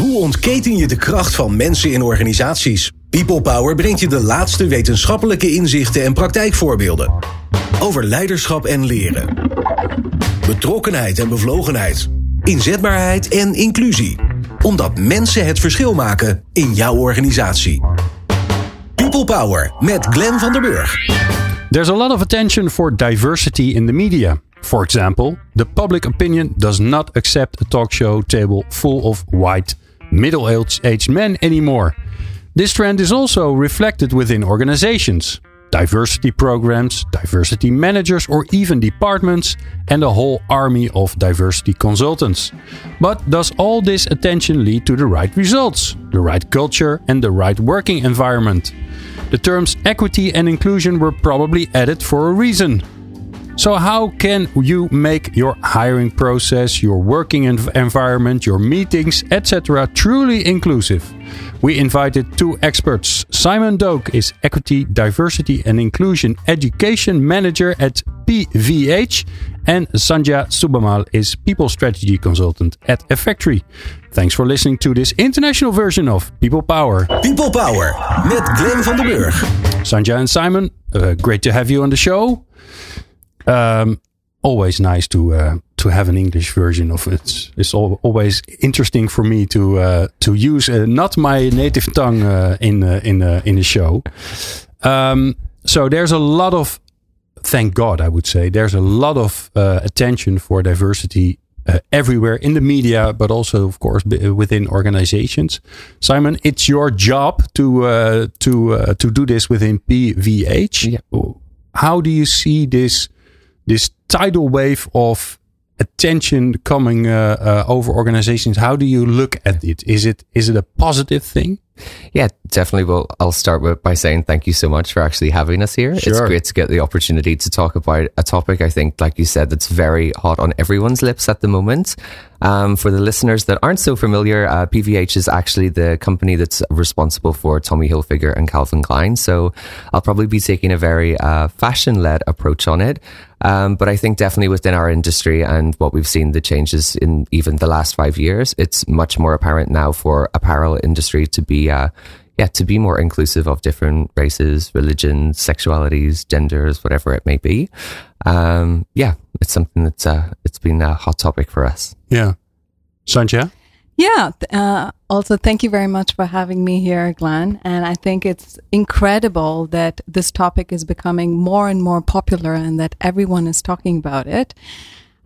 Hoe ontketen je de kracht van mensen in organisaties? People Power brengt je de laatste wetenschappelijke inzichten en praktijkvoorbeelden. Over leiderschap en leren. Betrokkenheid en bevlogenheid. Inzetbaarheid en inclusie. Omdat mensen het verschil maken in jouw organisatie. People Power met Glenn van der Burg. There's a lot of attention for diversity in the media. For example, the public opinion does not accept a talk show table full of white, middle aged men anymore. This trend is also reflected within organizations. Diversity programs, diversity managers, or even departments, and a whole army of diversity consultants. But does all this attention lead to the right results, the right culture, and the right working environment? The terms equity and inclusion were probably added for a reason. So, how can you make your hiring process, your working env- environment, your meetings, etc., truly inclusive? We invited two experts. Simon Doak is Equity, Diversity and Inclusion Education Manager at PVH, and Sandhya Subbammal is People Strategy Consultant at Effectory. Thanks for listening to this international version of People Power. People Power met Glenn van der Burg. Sandhya and Simon, uh, great to have you on the show. Um, always nice to uh, to have an English version of it. It's al- always interesting for me to uh, to use uh, not my native tongue uh, in uh, in uh, in the show. Um, so there's a lot of, thank God, I would say, there's a lot of uh, attention for diversity. Uh, everywhere in the media, but also, of course, b- within organizations. Simon, it's your job to uh, to uh, to do this within PVH. Yeah. How do you see this this tidal wave of attention coming uh, uh, over organizations? How do you look at it? Is it is it a positive thing? Yeah, definitely. Well, I'll start with by saying thank you so much for actually having us here. It's great to get the opportunity to talk about a topic I think, like you said, that's very hot on everyone's lips at the moment. Um, for the listeners that aren't so familiar, uh, PVH is actually the company that's responsible for Tommy Hilfiger and Calvin Klein. So I'll probably be taking a very uh, fashion led approach on it. Um, but I think definitely within our industry and what we've seen the changes in even the last five years, it's much more apparent now for apparel industry to be, uh, yeah, to be more inclusive of different races, religions, sexualities, genders, whatever it may be. Um, yeah, it's something that's uh, it's been a hot topic for us. Yeah, Sandhya. Yeah. th- Uh, also, thank you very much for having me here, Glenn. And I think it's incredible that this topic is becoming more and more popular and that everyone is talking about it.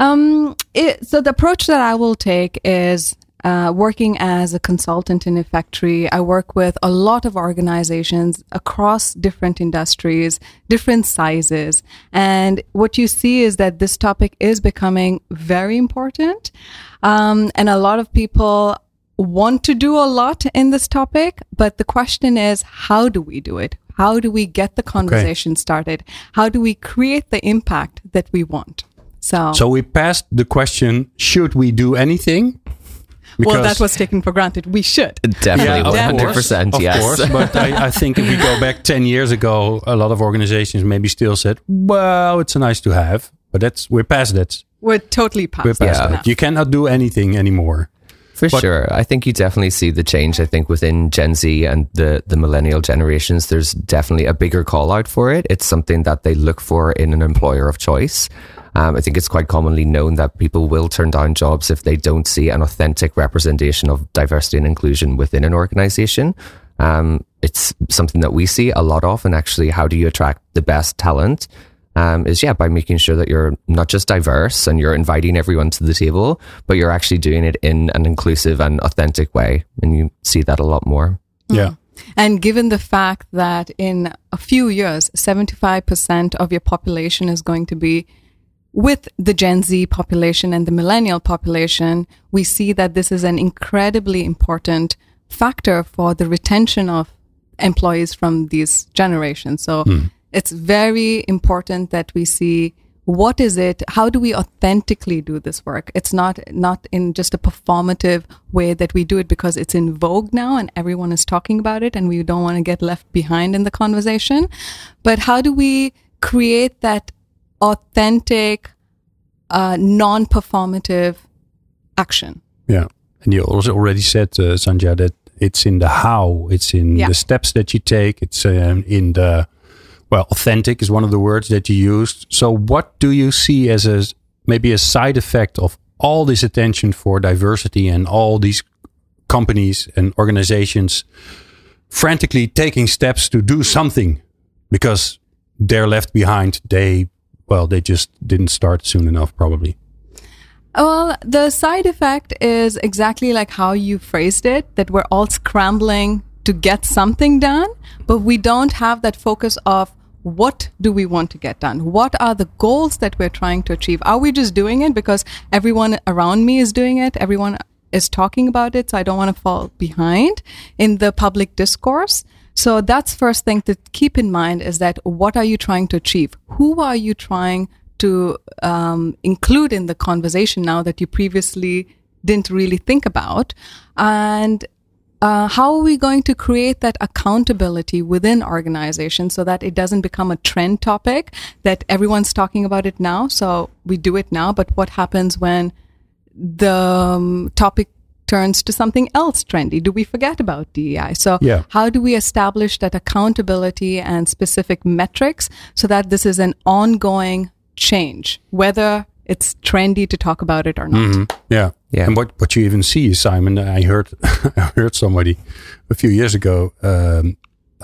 Um, it so the approach that I will take is uh, working as a consultant in Effectory. I work with a lot of organizations across different industries, different sizes. And what you see is that this topic is becoming very important. Um, and a lot of people want to do a lot in this topic, but the question is, how do we do it? How do we get the conversation started? How do we create the impact that we want? So, So we passed the question: Should we do anything? Well, that was taken for granted. We should. Definitely, of one hundred course, percent, Of yes. course, but I, I think if we go back ten years ago, a lot of organizations maybe still said, "Well, it's a nice to have," but that's we're past that. We're totally past We're past that that. You cannot do anything anymore. For But- sure. I think you definitely see the change. I think within Gen Z and the, the millennial generations, there's definitely a bigger call out for it. It's something that they look for in an employer of choice. Um, I think it's quite commonly known that people will turn down jobs if they don't see an authentic representation of diversity and inclusion within an organization. Um, it's something that we see a lot of. And actually, how do you attract the best talent? um, is yeah by making sure that you're not just diverse and you're inviting everyone to the table, but you're actually doing it in an inclusive and authentic way, and you see that a lot more. Yeah. And given the fact that in a few years, 75% of your population is going to be with the Gen Z population and the millennial population, we see that this is an incredibly important factor for the retention of employees from these generations. So hmm. it's very important that we see what is it how do we authentically do this work? It's not not in just a performative way that we do it because it's in vogue now and everyone is talking about it and we don't want to get left behind in the conversation. But how do we create that authentic uh, non-performative action Yeah. and you also already said, uh, Sandhya, that it's in the how, it's in Yeah. the steps that you take, it's um, in the well, authentic is one of the words that you used. So, what do you see as a maybe a side effect of all this attention for diversity and all these companies and organizations frantically taking steps to do something because they're left behind? They well, they just didn't start soon enough, probably. Well, the side effect is exactly like how you phrased it that we're all scrambling to get something done, but we don't have that focus of what do we want to get done? What are the goals that we're trying to achieve? Are we just doing it because everyone around me is doing it? Everyone is talking about it, so I don't want to fall behind in the public discourse. So that's first thing to keep in mind is that what are you trying to achieve? Who are you trying to um, include in the conversation now that you previously didn't really think about? And uh, how are we going to create that accountability within organizations so that it doesn't become a trend topic that everyone's talking about it now? So we do it now, but what happens when the um, topic turns to something else trendy? Do we forget about DEI? So Yeah. how do we establish that accountability and specific metrics so that this is an ongoing change, whether it's trendy to talk about it or not? Yeah. Yeah. And what, what you even see Simon, I heard I heard somebody a few years ago um,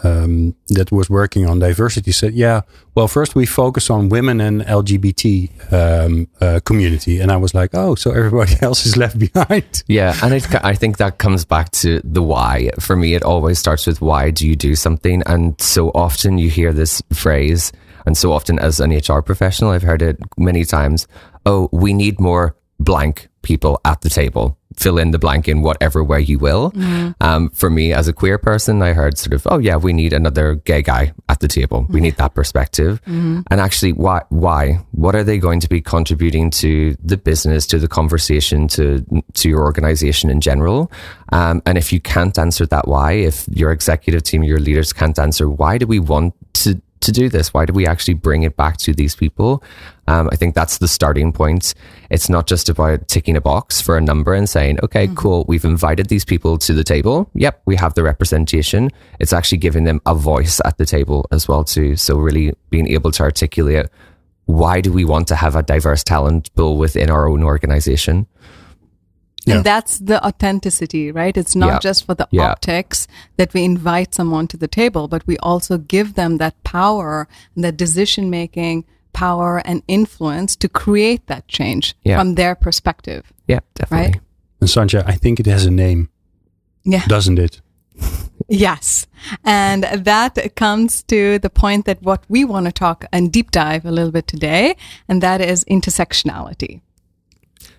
um, that was working on diversity said, yeah, well, first we focus on women and LGBT um, uh, community. And I was like, oh, so everybody else is left behind. Yeah, and it, I think that comes back to the why. For me, it always starts with why do you do something? And so often you hear this phrase, and so often as an HR professional, I've heard it many times. Oh, we need more blank people at the table. Fill in the blank in whatever way you will. Um, for me, as a queer person, I heard sort of, oh yeah, we need another gay guy at the table. We need that perspective. And actually, why? Why? What are they going to be contributing to the business, to the conversation, to to your organization in general? Um, and if you can't answer that why, if your executive team, your leaders can't answer why do we want to to do this? Why do we actually bring it back to these people? Um, I think that's the starting point. It's not just about ticking a box for a number and saying, okay, cool, we've invited these people to the table. Yep, we have the representation. It's actually giving them a voice at the table as well too. So really being able to articulate why do we want to have a diverse talent pool within our own organization? Yeah. And that's the authenticity, right? It's not Yeah. just for the Yeah. optics that we invite someone to the table, but we also give them that power and that decision making power and influence to create that change Yeah. from their perspective. Yeah, definitely. Right. And Sandhya, I think it has a name, Yeah. doesn't it? Yes. And that comes to the point that what we want to talk and deep dive a little bit today, and that is intersectionality.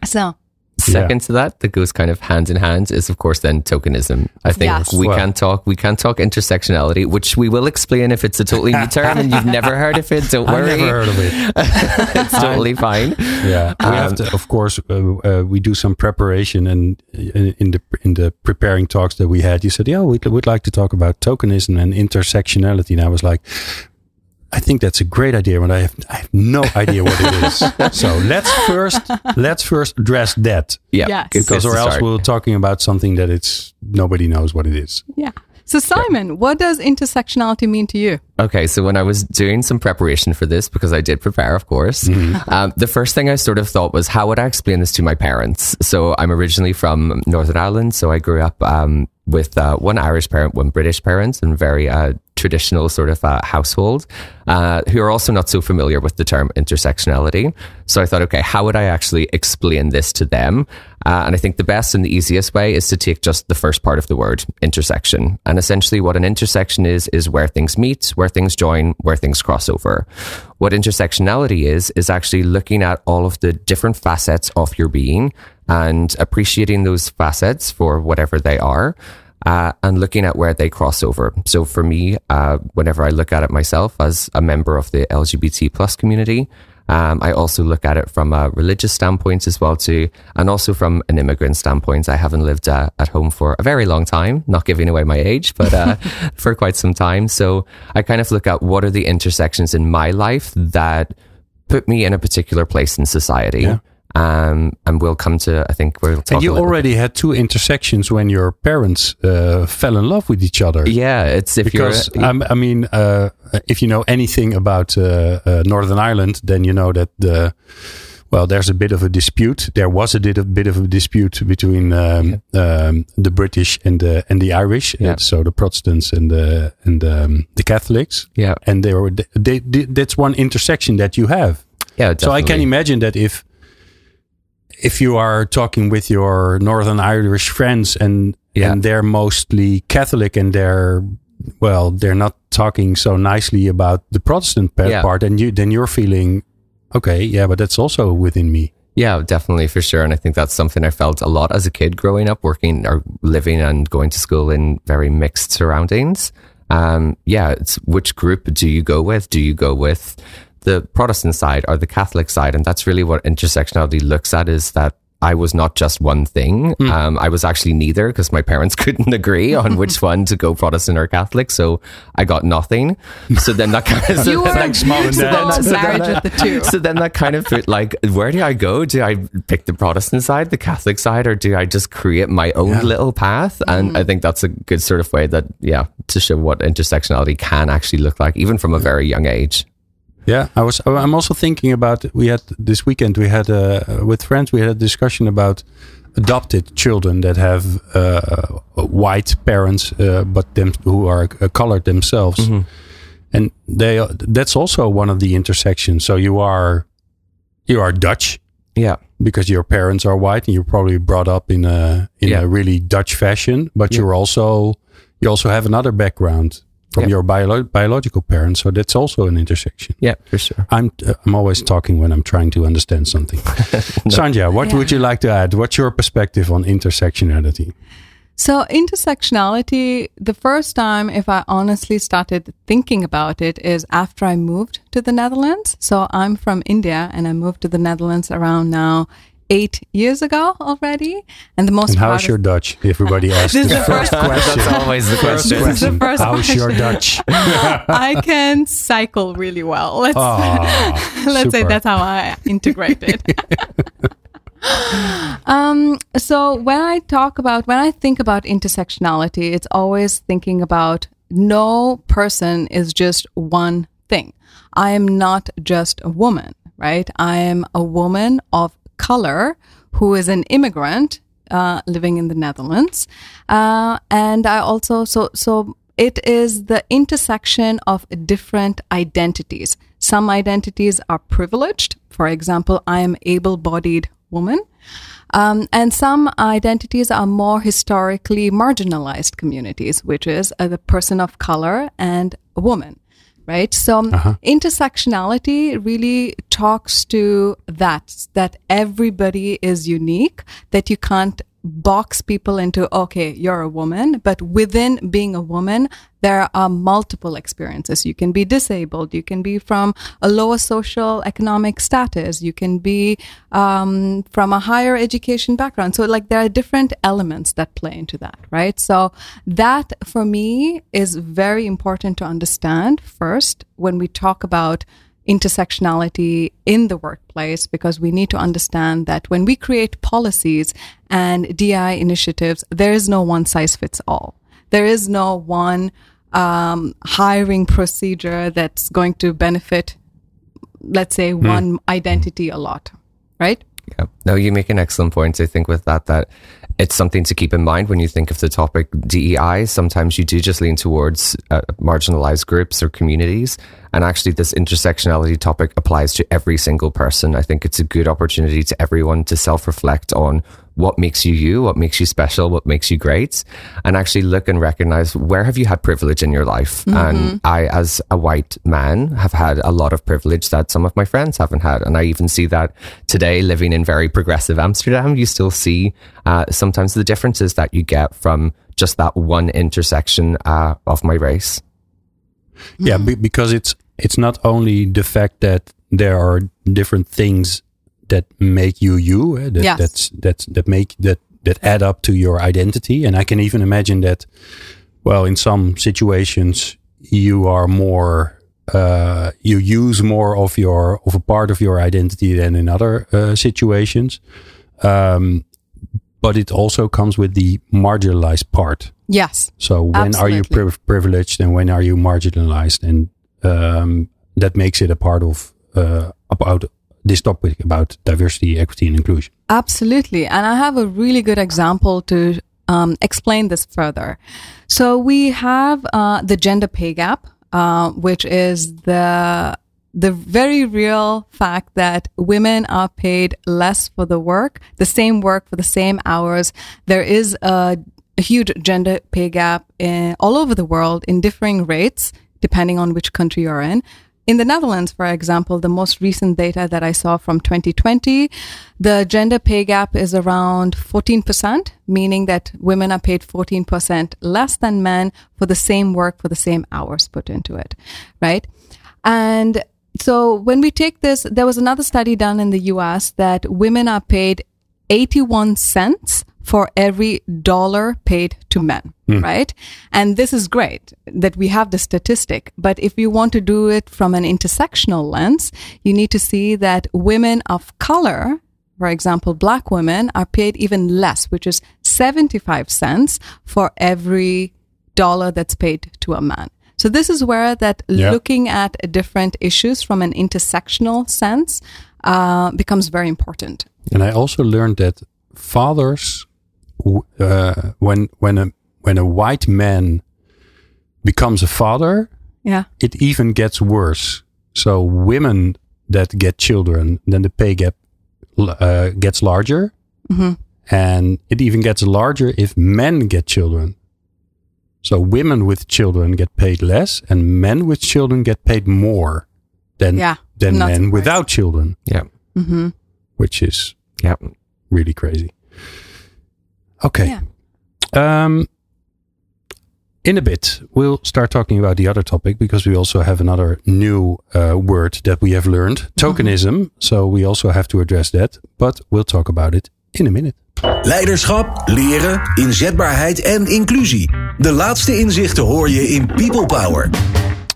So, Second to that, that goes kind of hand in hand, is of course then tokenism. I think Yes. we Well- can talk we can talk intersectionality, which we will explain if it's a totally new term and you've never heard of it. Don't I worry, never heard of it. it's totally fine. Yeah, we have to. Of course, uh, uh, we do some preparation, and in, in the in the preparing talks that we had, you said, "Yeah, we'd, we would like to talk about tokenism and intersectionality," and I was like. I think that's a great idea, but I have I have no idea what it is. so let's first let's first address that Yeah, Yes. because, or else we're talking about something that it's nobody knows what it is. yeah. So, Simon, what does intersectionality mean to you? Okay, so when I was doing some preparation for this, because I did prepare, of course, um, the first thing I sort of thought was, how would I explain this to my parents? So I'm originally from Northern Ireland, so I grew up um, with uh, one Irish parent, one British parent, and very uh, traditional sort of uh, household, uh, who are also not so familiar with the term intersectionality. So I thought, okay, how would I actually explain this to them? Uh, and I think the best and the easiest way is to take just the first part of the word, intersection. And essentially, what an intersection is, is where things meet, where things join, where things cross over. What intersectionality is, is actually looking at all of the different facets of your being and appreciating those facets for whatever they are. Uh, and looking at where they cross over. So for me, uh, whenever I look at it myself as a member of the LGBT plus community, um, I also look at it from a religious standpoint as well too, and also from an immigrant standpoint. I haven't lived uh, at home for a very long time, not giving away my age, but uh, for quite some time. So I kind of look at what are the intersections in my life that put me in a particular place in society. Yeah. Um, and we'll come to, I think we'll talk And you already had two intersections when your parents uh, fell in love with each other. Yeah, it's if because you're. um, I mean, uh, if you know anything about uh, uh, Northern Ireland, then you know that the well, there's a bit of a dispute. There was a bit of, bit of a dispute between um, um, the British and the and the Irish, Yeah. uh, so the Protestants and the and um, the Catholics, yeah, and they were they, they, that's one intersection that you have. yeah. So I can imagine that if if you are talking with your Northern Irish friends and Yeah. and they're mostly Catholic and they're well, they're not talking so nicely about the Protestant Yeah. part, and you then you're feeling okay, yeah, but that's also within me. Yeah, definitely for sure. And I think that's something I felt a lot as a kid growing up, working or living and going to school in very mixed surroundings. Um, yeah, it's which group do you go with? Do you go with the Protestant side or the Catholic side? And that's really what intersectionality looks at is that I was not just one thing. Um, I was actually neither because my parents couldn't agree on which one to go Protestant or Catholic. So I got nothing. So then that kind of, You were Thanks, Mom and Dad. So marriage at the two. so then that kind of put like, where do I go? Do I pick the Protestant side, the Catholic side, or do I just create my own Yeah. little path? And I think that's a good sort of way that, yeah, to show what intersectionality can actually look like, even from a very young age. Yeah, I was. I'm also thinking about. We had this weekend. We had uh, with friends. We had a discussion about adopted children that have uh, white parents, uh, but them who are uh, colored themselves, and they. That's also one of the intersections. So you are, you are Dutch Yeah. because your parents are white, and you're probably brought up in a in Yeah. a really Dutch fashion. But Yeah. you're also you also have another background from Yeah. your bio- biological parents. So that's also an intersection. Yeah, for sure. I'm uh, I'm always talking when I'm trying to understand something. Sandhya, what Yeah. would you like to add? What's your perspective on intersectionality? So, intersectionality, the first time, if I honestly started thinking about it, is after I moved to the Netherlands. So, I'm from India and I moved to the Netherlands around now eight years ago already. And the most And how's your Dutch? Everybody asks This the is the first first- question. That's always the First question. This is the question. first How's your. Dutch? I can cycle really well. Let's Ah, let's say that's how I integrate it. um, so when I talk about when I think about intersectionality, it's always thinking about no person is just one thing. I am not just a woman, right? I am a woman of color who is an immigrant uh, living in the Netherlands, uh, and I also so so it is the intersection of different identities. Some identities are privileged. For example, I am able-bodied woman. Um, and some identities are more historically marginalized communities, which is uh, the person of color and a woman, right? So um, intersectionality really talks to that, that everybody is unique, that you can't box people into, okay, you're a woman, but within being a woman, there are multiple experiences. You can be disabled. You can be from a lower social economic status. You can be um, from a higher education background. So, like, there are different elements that play into that, right? So, that for me is very important to understand first when we talk about intersectionality in the workplace because we need to understand that when we create policies and DI initiatives, there is no one size fits all. There is no one um, hiring procedure that's going to benefit, let's say, one identity a lot, right? Yeah. No, you make an excellent point. I think with that, that it's something to keep in mind when you think of the topic DEI. Sometimes you do just lean towards uh, marginalized groups or communities. And actually, this intersectionality topic applies to every single person. I think it's a good opportunity to everyone to self reflect on what makes you you, what makes you special, what makes you great, and actually look and recognize where have you had privilege in your life. And I, as a white man, have had a lot of privilege that some of my friends haven't had. And I even see that today living in very progressive Amsterdam, you still see uh, sometimes the differences that you get from just that one intersection uh, of my race. Yeah, be, because it's it's not only the fact that there are different things that make you you, eh, that Yes. that's that that make that that add up to your identity, and I can even imagine that. Well, in some situations, you are more uh, you use more of your of a part of your identity than in other uh, situations. Um, but it also comes with the marginalized part. Yes. So when are you Absolutely. priv- privileged and when are you marginalized? And um, that makes it a part of uh, about this topic about diversity, equity, and inclusion. Absolutely. And I have a really good example to um, explain this further. So we have uh, the gender pay gap, uh, which is the the very real fact that women are paid less for the work, the same work for the same hours. There is a, a huge gender pay gap in, all over the world in differing rates, depending on which country you're in. In the Netherlands, for example, the most recent data that I saw from 2020, the gender pay gap is around 14%, meaning that women are paid 14% less than men for the same work for the same hours put into it, right? And so when we take this, there was another study done in the US that women are paid 81 cents for every dollar paid to men, right? And this is great that we have the statistic. But if you want to do it from an intersectional lens, you need to see that women of color, for example, black women are paid even less, which is 75 cents for every dollar that's paid to a man. So this is where that Yeah. looking at different issues from an intersectional sense uh, becomes very important. And I also learned that fathers, uh, when when a when a white man becomes a father, Yeah. it even gets worse. So women that get children, then the pay gap uh, gets larger, Mhm. and it even gets larger if men get children. So women with children get paid less, and men with children get paid more than Yeah. than men without children, Yeah. hmm which is Yeah. really crazy. Okay. Yeah. Um, in a bit, we'll start talking about the other topic because we also have another new uh, word that we have learned tokenism. So we also have to address that, but we'll talk about it in a minute. Leiderschap, leren, inzetbaarheid en inclusie. De laatste inzichten hoor je in People Power.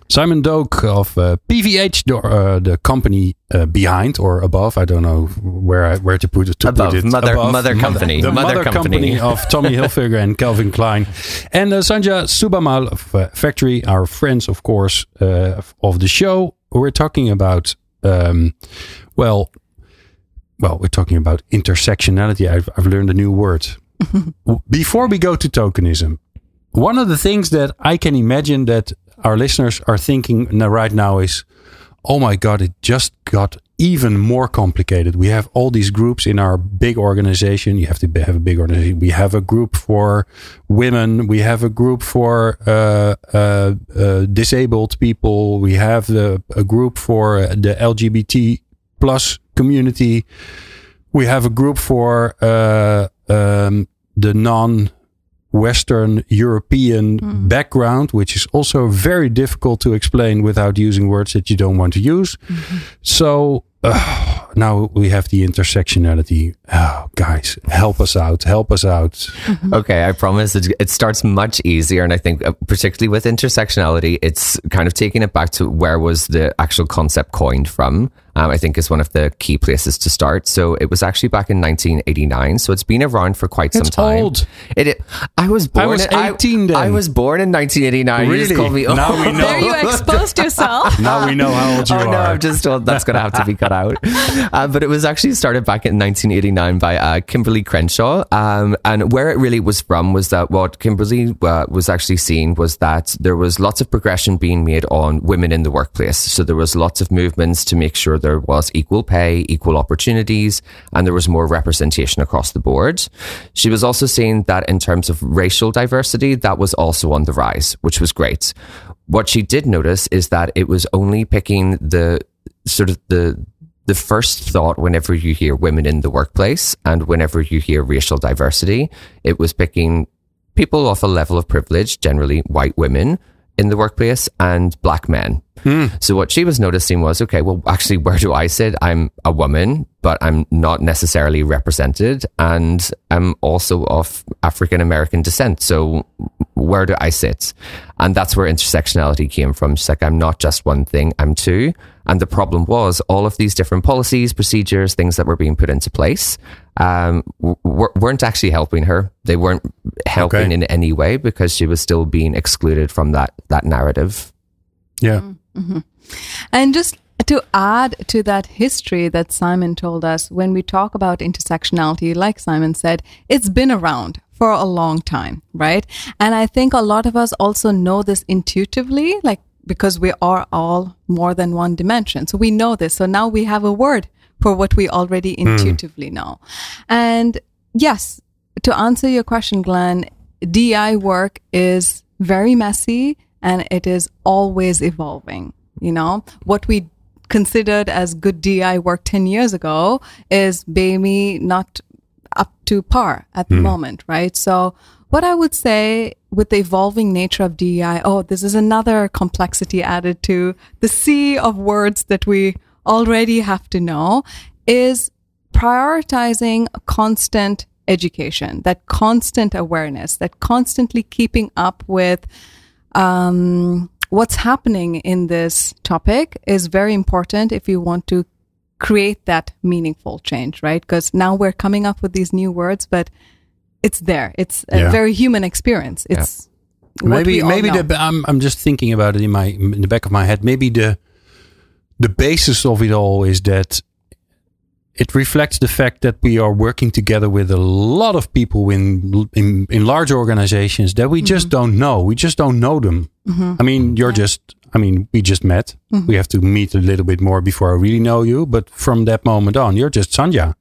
Simon Doak of uh, PVH, the, uh, the company uh, behind or above, I don't know where I, where to put it. To Above, put it. mother- mother company, the mother mother, company. company. of Tommy Hilfiger and Calvin Klein, and uh, Sandhya Subbammal of uh, Effectory, our friends, of course, uh, of the show. We're talking about, um, well, well, we're talking about intersectionality. I've, I've learned a new word. Before we go to tokenism, one of the things that I can imagine that our listeners are thinking right now is, oh my God, it just got even more complicated. We have all these groups in our big organization. You have to have a big organization. We have a group for women. We have a group for uh, uh, uh, disabled people. We have the, a group for the LGBT plus community. We have a group for uh, um, the non Western European background, which is also very difficult to explain without using words that you don't want to use. So uh, now we have the intersectionality. Oh, guys, help us out. Help us out. Okay, I promise it, it starts much easier. And I think, uh, particularly with intersectionality, it's kind of taking it back to where was the actual concept coined from. Um, I think is one of the key places to start. So it was actually back in 1989. So it's been around for quite some It's time. old. It, it- I was born. was in, I- then. I, was born in 1989. You just Really? called me old. Now we know. There you exposed yourself. Now we know how old you oh are. no, I'm just told that's going to have to be cut out. Uh, but it was actually started back in 1989 by uh, Kimberlé Crenshaw. Um, and where it really was from was that what Kimberlé uh, was actually seeing was that there was lots of progression being made on women in the workplace. So there was lots of movements to make sure there was equal pay, equal opportunities, and there was more representation across the board. She was also saying that in terms of racial diversity, that was also on the rise, which was great. What she did notice is that it was only picking the sort of the the first thought whenever you hear women in the workplace and whenever you hear racial diversity, it was picking people off a level of privilege, generally white women in the workplace and black men. So what she was noticing was, okay, well, actually, where do I sit? I'm a woman, but I'm not necessarily represented, and I'm also of African American descent. So where do I sit? And that's where intersectionality came from. She's like, I'm not just one thing, I'm two. And the problem was all of these different policies, procedures, things that were being put into place um, w- weren't actually helping her. They weren't helping Okay. in any way because she was still being excluded from that, that narrative. Yeah. Mm-hmm. And just to add to that history that Simon told us, when we talk about intersectionality, like Simon said, it's been around for a long time, right? And I think a lot of us also know this intuitively, like because we are all more than one dimension. So we know this. So now we have a word for what we already hmm. intuitively know. And yes, to answer your question, Glenn, DI work is very messy and it is always evolving. You know, what we considered as good DI work 10 years ago is maybe not up to par at the hmm. moment, right? So, what I would say with the evolving nature of DEI, oh, this is another complexity added to the sea of words that we already have to know, is prioritizing constant education, that constant awareness, that constantly keeping up with um, what's happening in this topic is very important if you want to create that meaningful change, right? Because now we're coming up with these new words, but it's there. It's a Yeah. very human experience. It's what maybe maybe the I'm I'm just thinking about it in my in the back of my head. Maybe the the basis of it all is that it reflects the fact that we are working together with a lot of people in in, in large organizations that we just mm-hmm. don't know. We just don't know them. Mm-hmm. I mean, you're just. I mean, we just met. Mm-hmm. We have to meet a little bit more before I really know you. But from that moment on, you're just Sandhya,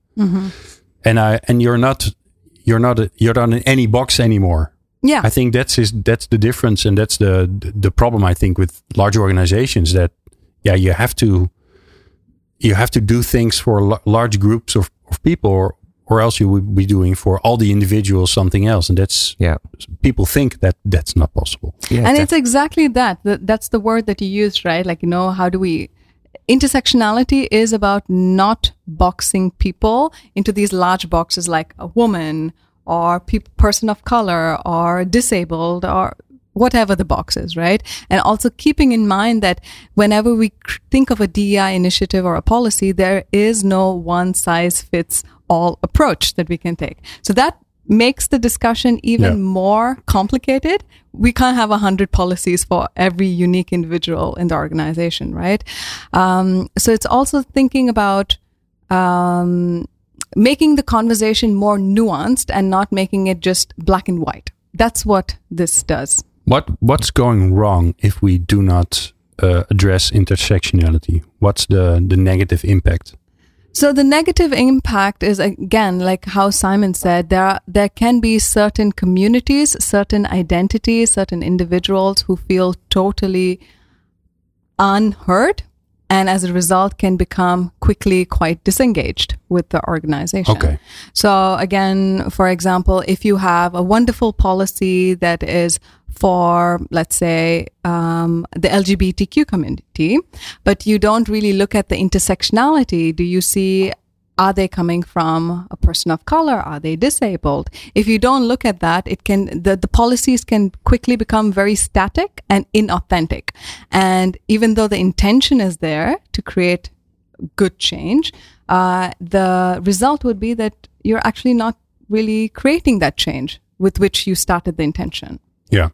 and I and you're not you're not a, you're not in any box anymore. yeah. I think that's is that's the difference, and that's the the problem. I think with large organizations that yeah, you have to you have to do things for la- large groups of, of people, or or else you would be doing for all the individuals something else, and that's Yeah. people think that that's not possible. Yeah. and def- it's exactly that that's the word that you used, right? Like, you know, how do we. Intersectionality is about not boxing people into these large boxes like a woman or pe- person of color or disabled or whatever the box is, right? And also keeping in mind that whenever we cr- think of a DEI initiative or a policy, there is no one size fits all approach that we can take. So that makes the discussion even Yeah. more complicated. We can't have a hundred policies for every unique individual in the organization, right? Um, so it's also thinking about um, making the conversation more nuanced and not making it just black and white. That's what this does. What what's going wrong if we do not uh, address intersectionality? What's the the negative impact? So the negative impact is again, like how Simon said, there are, there can be certain communities, certain identities, certain individuals who feel totally unheard, and as a result, can become quickly quite disengaged with the organization. Okay. So again, for example, if you have a wonderful policy that is for, let's say, um, the LGBTQ community, but you don't really look at the intersectionality, do you see are they coming from a person of color? Are they disabled? If you don't look at that, it can the, the policies can quickly become very static and inauthentic. And even though the intention is there to create good change, uh, the result would be that you're actually not really creating that change with which you started the intention Yeah.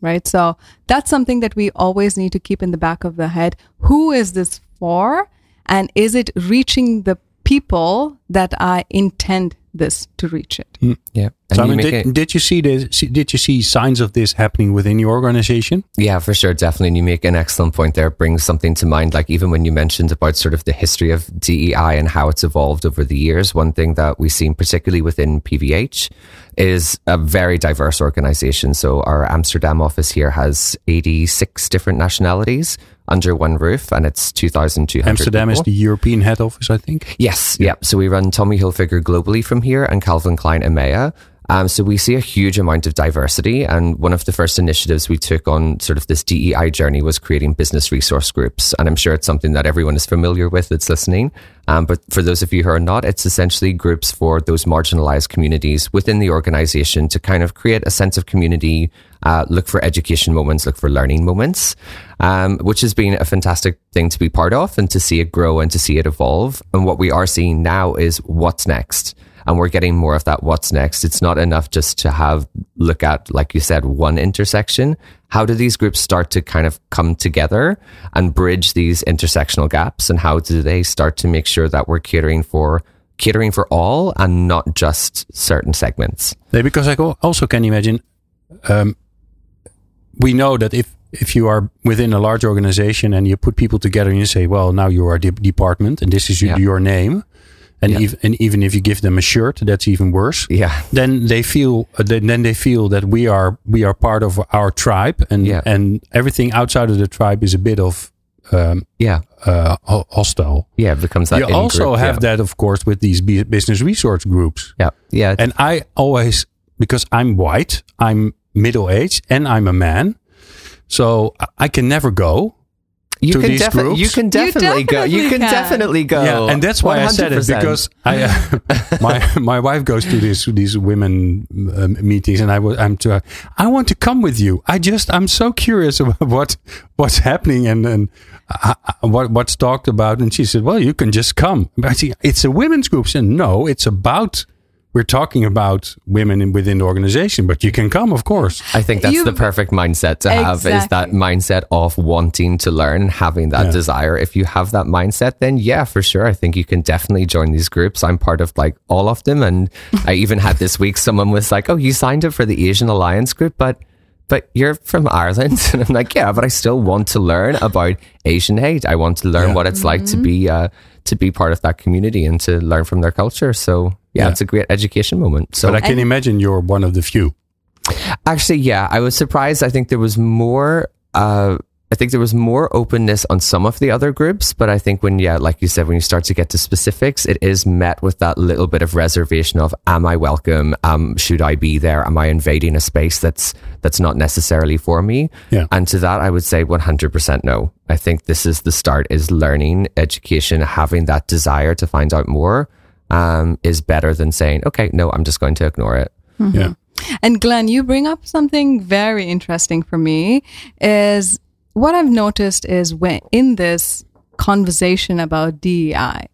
right? So that's something that we always need to keep in the back of the head. Who is this for? And is it reaching the people that I intend this to reach it? Mm, yeah. And you Simon, make did, it- did you see this? see- Did you see signs of this happening within your organization? Yeah, for sure, definitely. And you make an excellent point there. It brings something to mind. Like even when you mentioned about sort of the history of DEI and how it's evolved over the years, one thing that we've seen, particularly within PVH, is a very diverse organization. So our Amsterdam office here has 86 different nationalities under one roof, and it's 2,200. Amsterdam is the European head office, I think. Yes, yeah. So we run Tommy Hilfiger globally from here and Calvin Klein EMEA. Um, so we see a huge amount of diversity. And one of the first initiatives we took on sort of this DEI journey was creating business resource groups. And I'm sure it's something that everyone is familiar with that's listening. Um, but for those of you who are not, it's essentially groups for those marginalized communities within the organization to kind of create a sense of community uh, look for education moments, look for learning moments, um, which has been a fantastic thing to be part of and to see it grow and to see it evolve. And what we are seeing now is what's next. And we're getting more of that what's next. It's not enough just to have look at, like you said, one intersection. How do these groups start to kind of come together and bridge these intersectional gaps? And how do they start to make sure that we're catering for catering for all and not just certain segments? Yeah, because I also can imagine um, we know that if if you are within a large organization and you put people together and you say, well, now you are a de- department and this is yeah. your name. And, yeah. even, and even if you give them a shirt, that's even worse. Yeah. Then they feel, uh, then they feel that we are, we are part of our tribe and, yeah. and everything outside of the tribe is a bit of, um, yeah, uh, hostile. Yeah. It becomes that. You also group, have that, of course, with these business resource groups. Yeah. Yeah. And I always, because I'm white, I'm middle aged and I'm a man. So I can never go. You to can, these defi- groups. you can definitely You go. You can, definitely can. definitely go. Yeah, and that's why I said it because I, uh, my my wife goes to these these women um, meetings, and I was I'm to I want to come with you. I just I'm so curious about what what's happening and and uh, uh, what what's talked about. And she said, "Well, you can just come." But I see it's a women's group. And no, it's about we're talking about women in, within the organization, but you can come, of course. I think that's You- the perfect mindset to have is that mindset of wanting to learn, having that Yeah. desire. If you have that mindset, then yeah, for sure. I think you can definitely join these groups. I'm part of like all of them. And I even had this week, someone was like, Oh, you signed up for the Asian Alliance group, but but you're from Ireland. And I'm like, yeah, but I still want to learn about Asian hate. I want to learn Yeah. what it's like to be, uh, to be part of that community and to learn from their culture. So yeah, it's a great education moment. So But I can imagine you're one of the few. Actually, yeah, I was surprised. I think there was more. Uh, I think there was more openness on some of the other groups, but I think when, yeah, like you said, when you start to get to specifics, it is met with that little bit of reservation of, "Am I welcome? Um, should I be there? Am I invading a space that's that's not necessarily for me?" Yeah. And to that, I would say one hundred percent no. I think this is the start: is learning, education, having that desire to find out more, um, is better than saying, "Okay, no, I'm just going to ignore it." Yeah. And Glenn, you bring up something very interesting for me is what I've noticed is when in this conversation about DEI,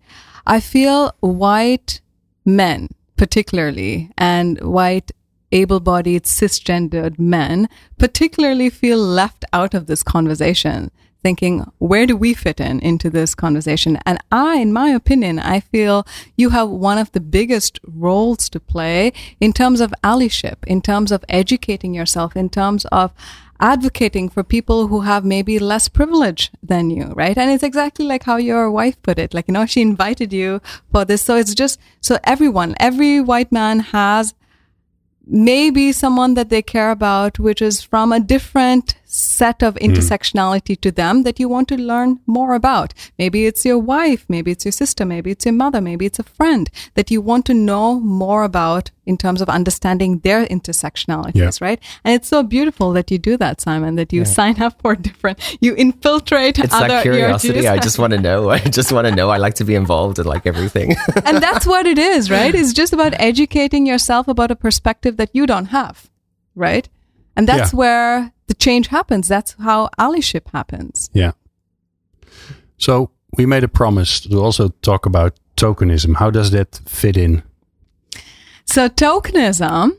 I feel white men particularly and white able-bodied cisgendered men particularly feel left out of this conversation thinking where do we fit in into this conversation and i in my opinion i feel you have one of the biggest roles to play in terms of allyship in terms of educating yourself in terms of advocating for people who have maybe less privilege than you, right? And it's exactly like how your wife put it. Like, you know, she invited you for this. So it's just, so everyone, every white man has maybe someone that they care about, which is from a different set of hmm. intersectionality to them that you want to learn more about. Maybe it's your wife, maybe it's your sister, maybe it's your mother, maybe it's a friend that you want to know more about in terms of understanding their intersectionalities, Yeah. right? And it's so beautiful that you do that, Simon, that you sign up for different, you infiltrate It's other that curiosity. I just want to know. I just want to know. I like to be involved in like everything. and that's what it is, right? It's just about educating yourself about a perspective that you don't have, right? And that's Yeah. where the change happens. That's how allyship happens. Yeah. So we made a promise to also talk about tokenism. How does that fit in? So tokenism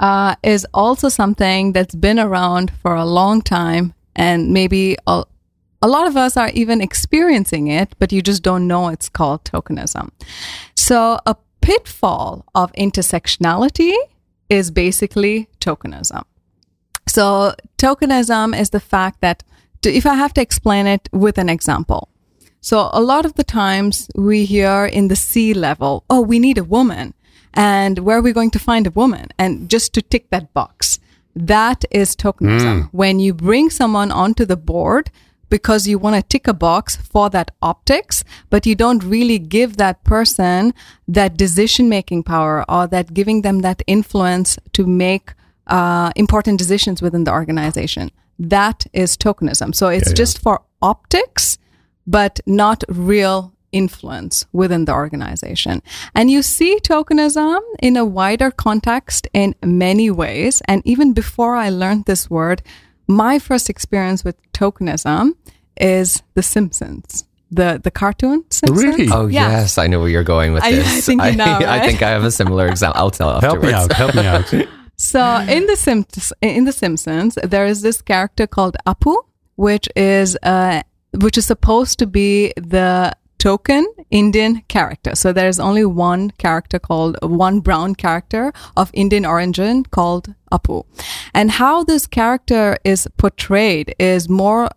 uh, is also something that's been around for a long time, and maybe a, a lot of us are even experiencing it, but you just don't know it's called tokenism. So a pitfall of intersectionality is basically tokenism. So tokenism is the fact that if I have to explain it with an example. So a lot of the times we hear in the C level, oh, we need a woman. And where are we going to find a woman? And just to tick that box. That is tokenism. Hmm. When you bring someone onto the board because you want to tick a box for that optics, but you don't really give that person that decision making power or that giving them that influence to make uh, important decisions within the organization. That is tokenism. So it's Yeah, yeah. just for optics, but not real influence within the organization. And you see tokenism in a wider context in many ways. And even before I learned this word, my first experience with tokenism is The Simpsons. The, the cartoon Simpsons. Really? Oh Yeah. yes, I know where you're going with I- I this. think you know, I right? think I have a similar example. I'll tell Help afterwards. me out. Help me out. So in the in the Simpsons, there is this character called Apu, which is uh, which is supposed to be the token Indian character. So there is only one character called one brown character of Indian origin called Apu, and how this character is portrayed is more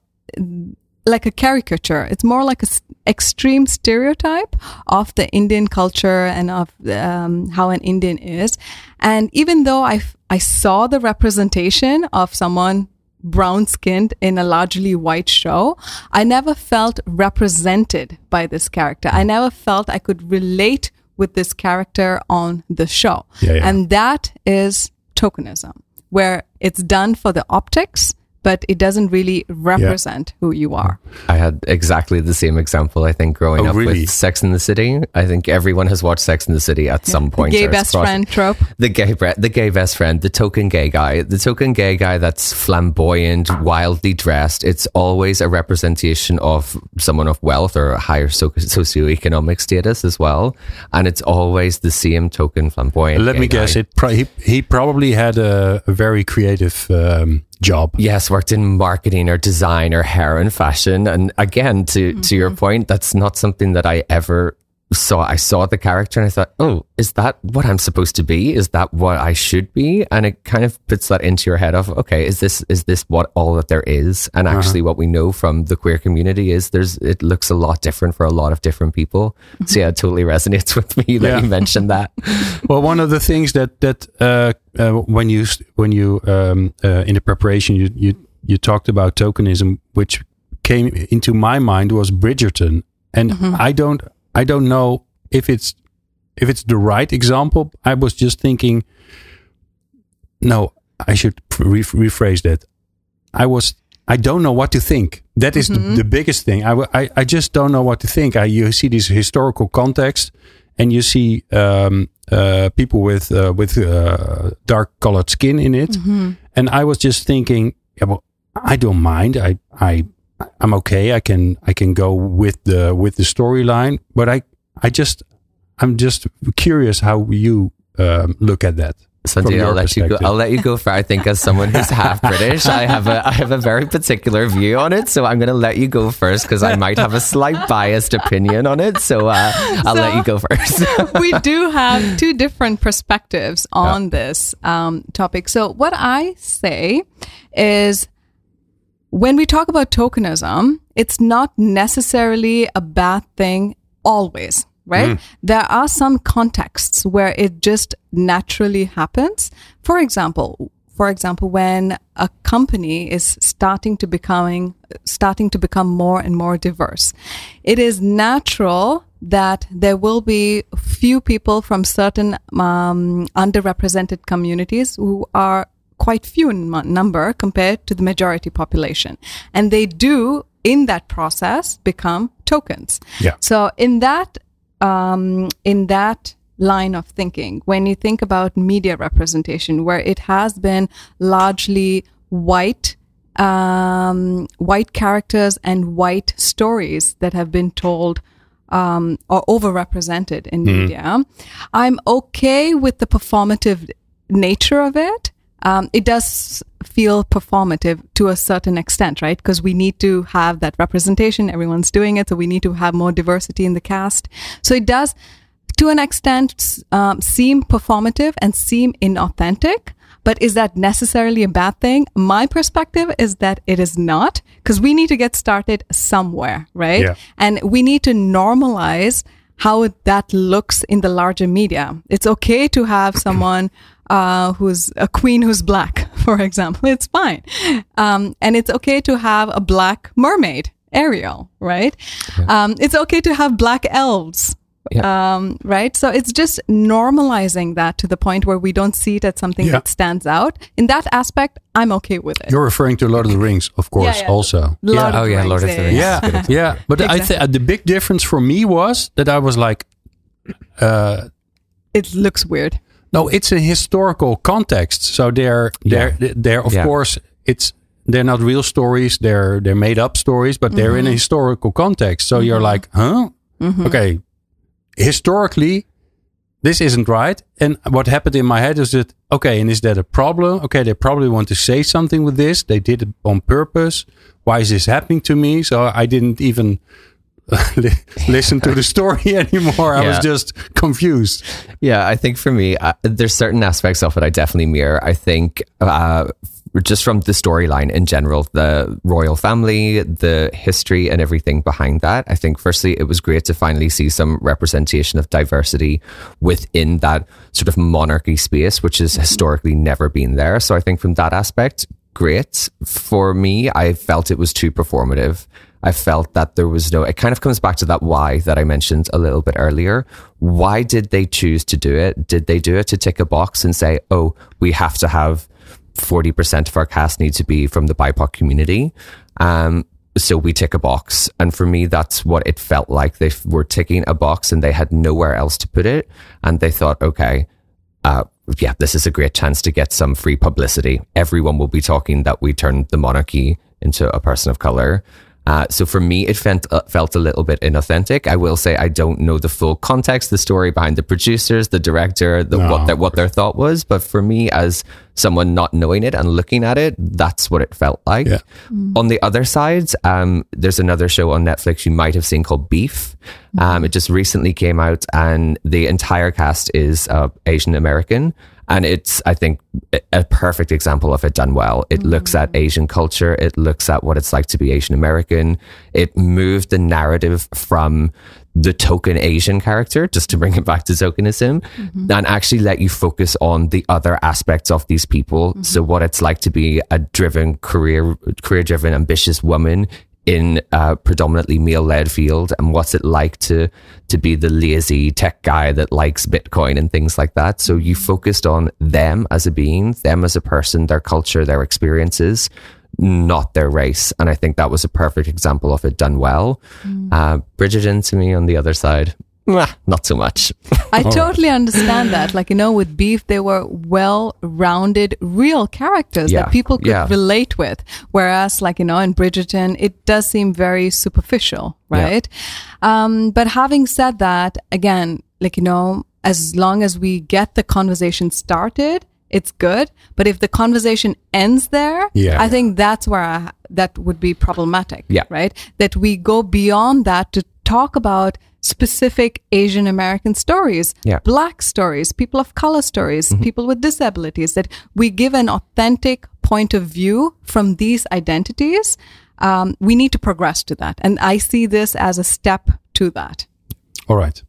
like a caricature. It's more like a s- extreme stereotype of the Indian culture and of um, how an Indian is. And even though I, I saw the representation of someone brown skinned in a largely white show, I never felt represented by this character. I never felt I could relate with this character on the show. Yeah, yeah. And that is tokenism, where it's done for the optics, but it doesn't really represent who you are. I had exactly the same example. I think growing Oh, up really? with Sex in the City. I think everyone has watched Sex in the City at some point. Gay best crossed- friend trope. The gay, bre- the gay best friend, the token gay guy, the token gay guy that's flamboyant, wildly dressed. It's always a representation of someone of wealth or a higher so- socioeconomic status as well, and it's always the same token flamboyant. Let gay me guess. guy. It pro- he, he probably had a, a very creative um, job. Yes, worked in marketing or design or hair and fashion. And again, to to your mm-hmm. point, that's not something that I ever saw. I saw the character and I thought, oh, is that what I'm supposed to be? Is that what I should be? And it kind of puts that into your head of, okay, is this is this what all that there is? And actually, what we know from the queer community is there's it looks a lot different for a lot of different people. So yeah, it totally resonates with me that Yeah. you mentioned that. Well, one of the things that that uh, uh, when you when you um, uh, in the preparation you, you you talked about tokenism, which came into my mind was Bridgerton, and I don't I don't know if it's if it's the right example. I was just thinking, no, I should re- rephrase that. I was I don't know what to think. That is the, the biggest thing. I I just don't know what to think. I you see this historical context, and you see um, uh, people with uh, with uh, dark colored skin in it, and I was just thinking, yeah, well, I don't mind. I I I'm okay. I can I can go with the with the storyline, but I I just I'm just curious how you um, look at that. from Sandhya, I'll let you go. I'll let you go for. I think as someone who's half British, I have a I have a very particular view on it. So I'm going to let you go first because I might have a slight biased opinion on it. So uh, I'll let you go first. we do have two different perspectives on this um, topic. So, what I say is when we talk about tokenism, it's not necessarily a bad thing always, right? There are some contexts where it just naturally happens. For example, for example, when a company is starting to becoming starting to become more and more diverse, it is natural that there will be few people from certain um, underrepresented communities who are quite few in number compared to the majority population, and they do in that process become tokens. Yeah. So in that um, in that line of thinking, when you think about media representation, where it has been largely white, um, white characters and white stories that have been told um, or overrepresented in media, I'm okay with the performative nature of it. Um, it does feel performative to a certain extent, right? Because we need to have that representation. Everyone's doing it, so we need to have more diversity in the cast. So it does, to an extent, um, seem performative and seem inauthentic. But is that necessarily a bad thing? My perspective is that it is not, because we need to get started somewhere, right? Yeah. And we need to normalize how that looks in the larger media. It's okay to have someone uh, who's a queen who's black, for example. It's fine. Um, and it's okay to have a black mermaid, Ariel, right? Um, it's okay to have black elves. Yeah. Um, right? So it's just normalizing that to the point where we don't see it as something Yeah. that stands out. In that aspect, I'm okay with it. You're referring to Lord of the Rings, of course, yeah. also. Lord Oh, yeah, Rings, Lord of the Rings. Yeah, yeah. But I th- Exactly. the big difference for me was that I was like, uh, It looks weird. No, it's a historical context. So they're they're they're of Yeah. course it's they're not real stories. They're they're made up stories, but they're in a mm-hmm. historical context. So you're mm-hmm. like, huh? Mm-hmm. Okay, historically, this isn't right. And what happened in my head is that okay, and is that a problem? Okay, they probably want to say something with this. They did it on purpose. Why is this happening to me? So I didn't even li- listen to the story anymore. I was just confused. Yeah, I think for me, uh, there's certain aspects of it I definitely mirror. I think uh, just from the storyline in general, the royal family, the history, and everything behind that. I think, firstly, it was great to finally see some representation of diversity within that sort of monarchy space, which has historically never been there. So I think from that aspect, great. For me, I felt it was too performative. I felt that there was no, it kind of comes back to that why that I mentioned a little bit earlier. Why did they choose to do it? Did they do it to tick a box and say, oh, we have to have 40% of our cast need to be from the BIPOC community? Um, so we tick a box. And for me, that's what it felt like. They were ticking a box and they had nowhere else to put it. And they thought, okay, uh, yeah, this is a great chance to get some free publicity. Everyone will be talking that we turned the monarchy into a person of color. Uh, so for me, it felt uh, felt a little bit inauthentic. I will say I don't know the full context, the story behind the producers, the director, the, No, what their, what their thought was. But for me, as someone not knowing it and looking at it, that's what it felt like. Yeah. On the other side, um, there's another show on Netflix you might have seen called Beef. Um, it just recently came out, and the entire cast is uh, Asian American. And it's, I think, a- perfect example of it done well. It mm. looks at Asian culture. It looks at what it's like to be Asian American. It moved the narrative from the token Asian character, just to bring it back to tokenism, mm-hmm. and actually let you focus on the other aspects of these people. Mm-hmm. So what it's like to be a driven career, career driven, ambitious woman in a predominantly male led field and what's it like to to be the lazy tech guy that likes bitcoin and things like that. So you focused on them as a being them as a person their culture their experiences not their race. And i think that was a perfect example of it done well. Uh, bridgerton to me on the other side mwah, not so much I totally understand that. Like, you know, with Beef, they were well rounded, real characters Yeah, that people could yeah. relate with. Whereas, like, you know, in Bridgerton, it does seem very superficial, Yeah. right? Um, but having said that, again, like, you know, as long as we get the conversation started, it's good. But if the conversation ends there, Yeah. I think that's where I, that would be problematic, Yeah. right? That we go beyond that to talk about specific Asian American stories, Yeah. black stories, people of color stories, people with disabilities, that we give an authentic point of view from these identities. Um, we need to progress to that. And I see this as a step to that. All right.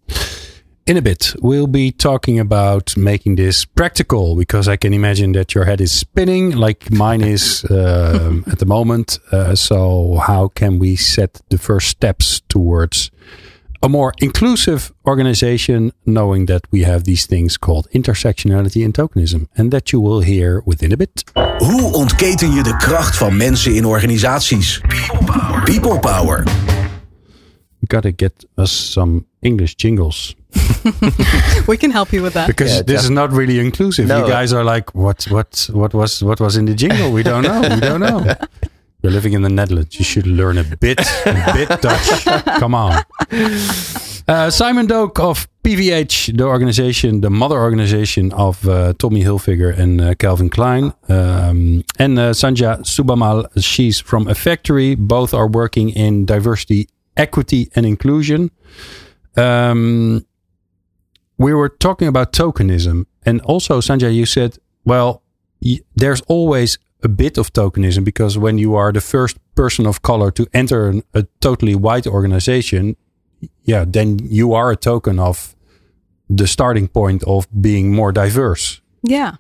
In a bit, we'll be talking about making this practical because I can imagine that your head is spinning like mine is um, at the moment. Uh, so, how can we set the first steps towards a more inclusive organization, knowing that we have these things called intersectionality and tokenism, and that you will hear within a bit. Hoe ontketen je de kracht van mensen in organisaties? People Power. We gotta get us some English jingles. We can help you with that. because Yeah, this is not really inclusive. No. You guys are like, what, what, what was, what was in the jingle? We don't know. We don't know. You're living in the Netherlands. You should learn a bit, a bit Dutch. Come on. Uh, Simon Doak of PVH, the organization, the mother organization of uh, Tommy Hilfiger and uh, Calvin Klein, um, and uh, Sandhya Subbammal. She's from Effectory. Both are working in diversity, equity, and inclusion. Um, we were talking about tokenism, and also Sandhya, you said, well, there's always a bit of tokenism because when you are the first person of color to enter an- a totally white organization, yeah, then you are a token of the starting point of being more diverse. Yeah,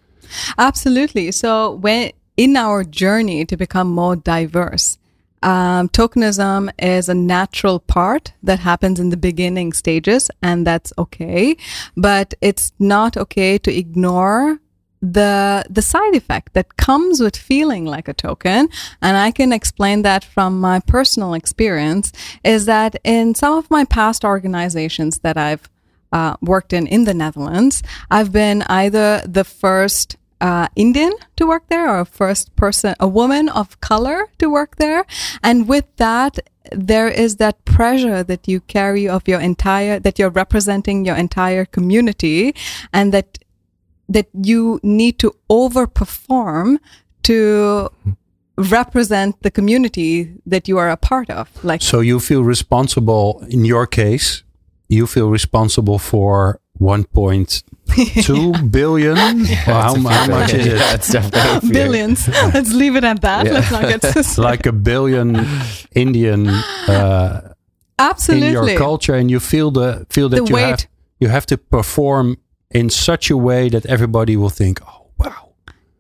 absolutely. So when in our journey to become more diverse, um, tokenism is a natural part that happens in the beginning stages, and that's okay. But it's not okay to ignore the the side effect that comes with feeling like a token and i can explain that from my personal experience is that in some of my past organizations that i've uh, worked in in the netherlands i've been either the first uh, Indian to work there or a first person, a woman of color to work there. And with that, there is that pressure that you carry of your entire, that you're representing your entire community and that that you need to overperform to represent the community that you are a part of like so you feel responsible in your case you feel responsible for 1.2 yeah. billion? Well, how, how, much is it? Yeah, it's definitely billions. Let's leave it at that. Yeah. let's not get like a billion indian uh, absolutely in your culture and you feel the feel that the you weight. have you have to perform in such a way that everybody will think, oh, wow.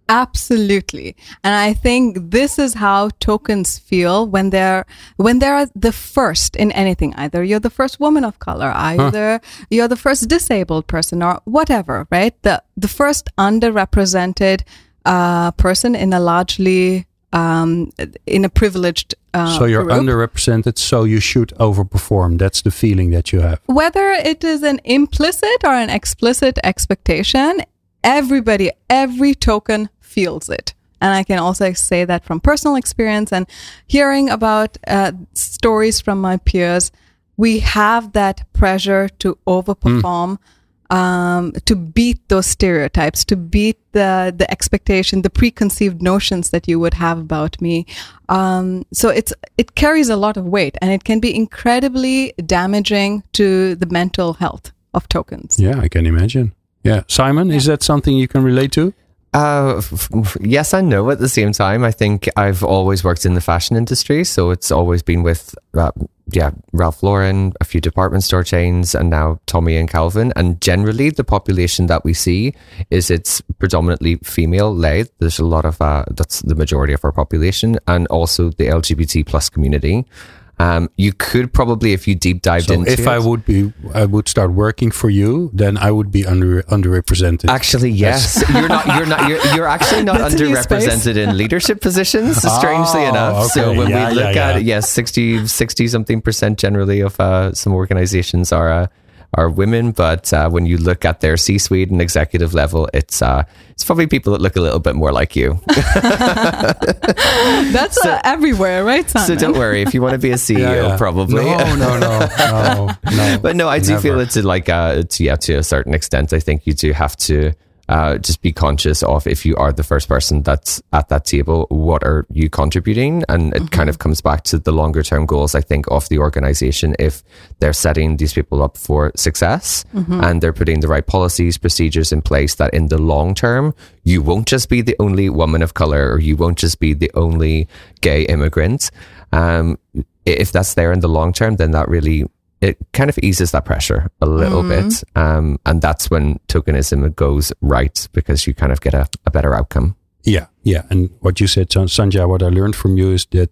Absolutely. And I think this is how tokens feel when they're, when they're the first in anything. Either you're the first woman of color, either huh. you're the first disabled person or whatever, right? The, the first underrepresented, uh, person in a largely, um, in a privileged uh, so you're group. underrepresented, so you should overperform. That's the feeling that you have. Whether it is an implicit or an explicit expectation, everybody, every token feels it. And I can also say that from personal experience and hearing about uh, stories from my peers, we have that pressure to overperform. Mm um, to beat those stereotypes, to beat the the expectation, the preconceived notions that you would have about me. Um, so it's it carries a lot of weight, and it can be incredibly damaging to the mental health of tokens. Yeah, I can imagine. Yeah, Simon, yeah. is that something you can relate to? Uh, f- f- yes and no at the same time. I think I've always worked in the fashion industry, so it's always been with, uh, yeah, Ralph Lauren, a few department store chains, and now Tommy and Calvin. And generally, the population that we see is it's predominantly female led. There's a lot of uh, that's the majority of our population, and also the LGBT plus community. Um, you could probably, if you deep dived so into if it, I would be, I would start working for you, then I would be under underrepresented. Actually, yes, you're not. You're not. You're, you're actually not underrepresented in leadership positions. Strangely Oh, enough, okay. so when Yeah, we look yeah, at yeah. it, yes, 60, 60 something percent generally of uh, some organizations are. Uh, are women, but uh, when you look at their C-suite and executive level, it's uh, it's probably people that look a little bit more like you. That's uh, everywhere, right, Simon? so don't worry if you want to be a CEO, Yeah, yeah. probably. No, no, no, no, no. but no, I do Never. feel it's like uh, to, yeah, to a certain extent. I think you do have to uh, just be conscious of if you are the first person that's at that table, what are you contributing? And it kind of comes back to the longer term goals, I think, of the organization. If they're setting these people up for success and they're putting the right policies, procedures in place that in the long term, you won't just be the only woman of color or you won't just be the only gay immigrant. Um, if that's there in the long term, then that really it kind of eases that pressure a little bit. Um, and that's when tokenism goes right because you kind of get a, a better outcome. Yeah, yeah. And what you said, San- Sandhya, what I learned from you is that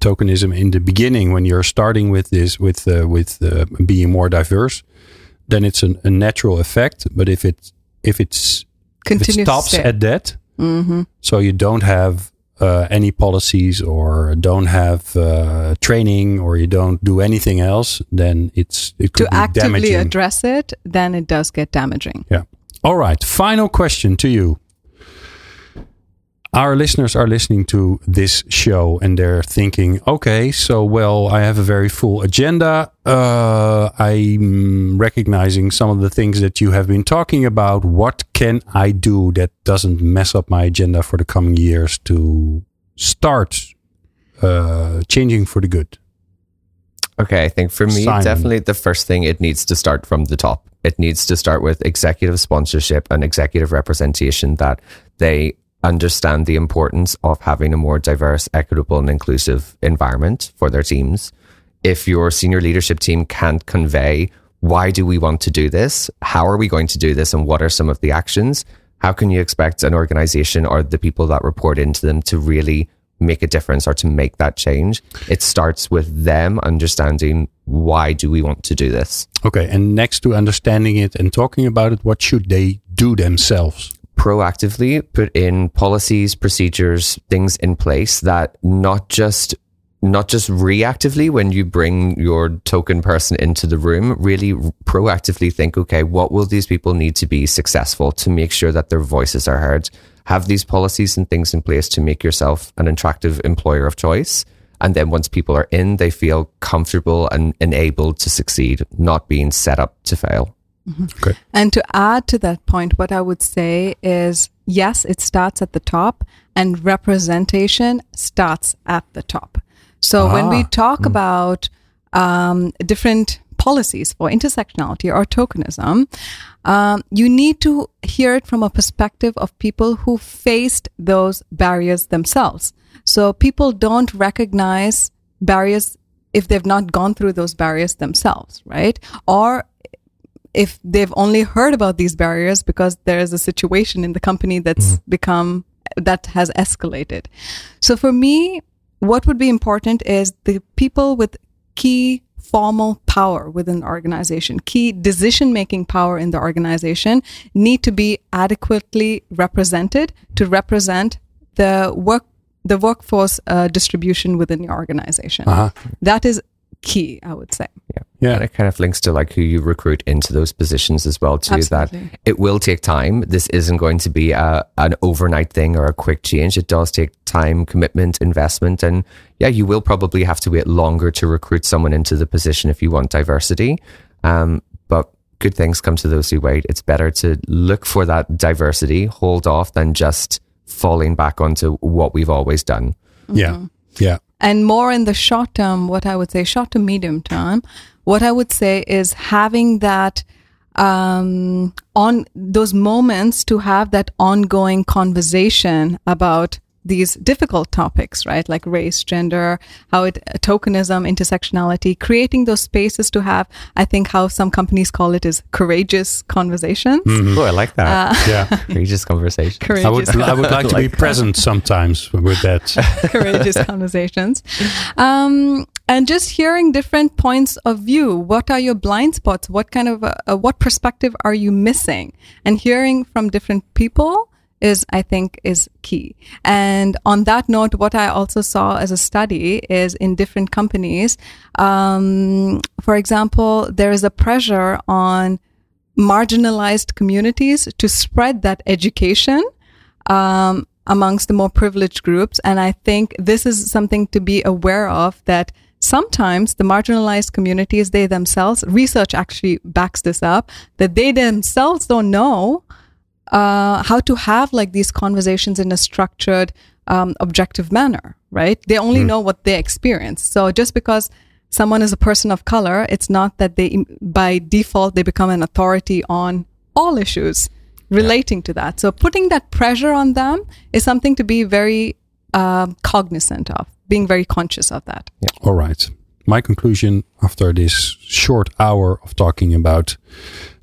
tokenism in the beginning, when you're starting with this, with uh, with uh, being more diverse, then it's an, a natural effect. But if it if it's if it stops stay. at that, Mm-hmm. so you don't have uh, any policies or don't have uh, training or you don't do anything else, then it's it could be to actively damaging. address it, then it does get damaging. Yeah. All right. Final question to you. Our listeners are listening to this show and they're thinking, okay, so well, I have a very full agenda. Uh, I'm recognizing some of the things that you have been talking about. What can I do that doesn't mess up my agenda for the coming years to start uh, changing for the good? Okay, I think for me, Simon. definitely the first thing it needs to start from the top. It needs to start with executive sponsorship and executive representation that they understand the importance of having a more diverse, equitable, and inclusive environment for their teams. If your senior leadership team can't convey why do we want to do this, how are we going to do this, and what are some of the actions, how can you expect an organization or the people that report into them to really make a difference or to make that change. It starts with them understanding why do we want to do this. Okay, and next to understanding it and talking about it, what should they do themselves? Proactively put in policies, procedures, things in place that not just not just reactively when you bring your token person into the room, really proactively think, okay, what will these people need to be successful to make sure that their voices are heard? Have these policies and things in place to make yourself an attractive employer of choice. And then once people are in, they feel comfortable and enabled to succeed, not being set up to fail. Mm-hmm. Okay. And to add to that point, what I would say is yes, it starts at the top, and representation starts at the top. So ah. when we ah. talk mm. about um, different policies for intersectionality or tokenism, um, you need to hear it from a perspective of people who faced those barriers themselves. So people don't recognize barriers if they've not gone through those barriers themselves, right? Or if they've only heard about these barriers because there is a situation in the company that's mm. become that has escalated. So for me, what would be important is the people with key formal power within the organization, key decision making power in the organization need to be adequately represented to represent the work the workforce uh, distribution within the organization. Uh-huh. That is key, I would say. Yeah. Yeah. And it kind of links to like who you recruit into those positions as well, too, Absolutely. that it will take time. This isn't going to be a, an overnight thing or a quick change. It does take time, commitment, investment. And yeah, you will probably have to wait longer to recruit someone into the position if you want diversity. Um, but good things come to those who wait. It's better to look for that diversity, hold off than just falling back onto what we've always done. Yeah. Mm-hmm. Yeah. And more in the short term, what I would say, short to medium term, what I would say is having that um, on those moments to have that ongoing conversation about these difficult topics, right? Like race, gender, how it, tokenism, intersectionality, creating those spaces to have, I think how some companies call it is courageous conversations. Mm-hmm. Oh, I like that. Uh, yeah. courageous conversation. Courageous I would, I would like to like be present sometimes with that. courageous conversations. Um, and just hearing different points of view. What are your blind spots? What kind of, uh, what perspective are you missing? And hearing from different people is, I think, is key. And on that note, what I also saw as a study is in different companies, um, for example, there is a pressure on marginalized communities to spread that education. Um, amongst the more privileged groups. And I think this is something to be aware of that sometimes the marginalized communities, they themselves, research actually backs this up, that they themselves don't know uh, how to have like these conversations in a structured, um, objective manner, right? They only mm. know what they experience. So just because someone is a person of color, it's not that they, by default, they become an authority on all issues relating yeah. to that. So putting that pressure on them is something to be very um, cognizant of, being very conscious of that. Yeah. All right. My conclusion after this short hour of talking about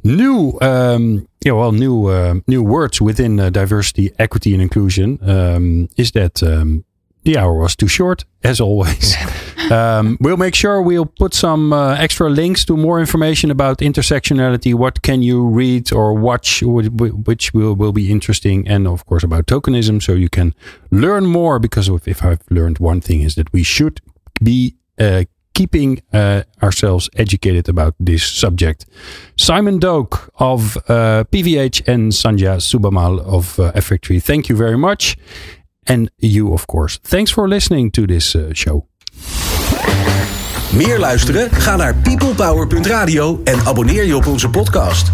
new, um, yeah, well, new uh, new words within uh, diversity, equity, and inclusion um, is that um, the hour was too short, as always. um, we'll make sure we'll put some uh, extra links to more information about intersectionality. What can you read or watch, which will, will be interesting, and of course about tokenism, so you can learn more. Because if I've learned one thing, is that we should be uh, keeping uh, ourselves educated about this subject. Simon Doak of uh, PVH and Sandhya Subbammal of uh, Effectory, thank you very much. And you, of course. Thanks for listening to this uh, show. Meer luisteren? Ga naar peoplepower.radio en abonneer je op onze podcast.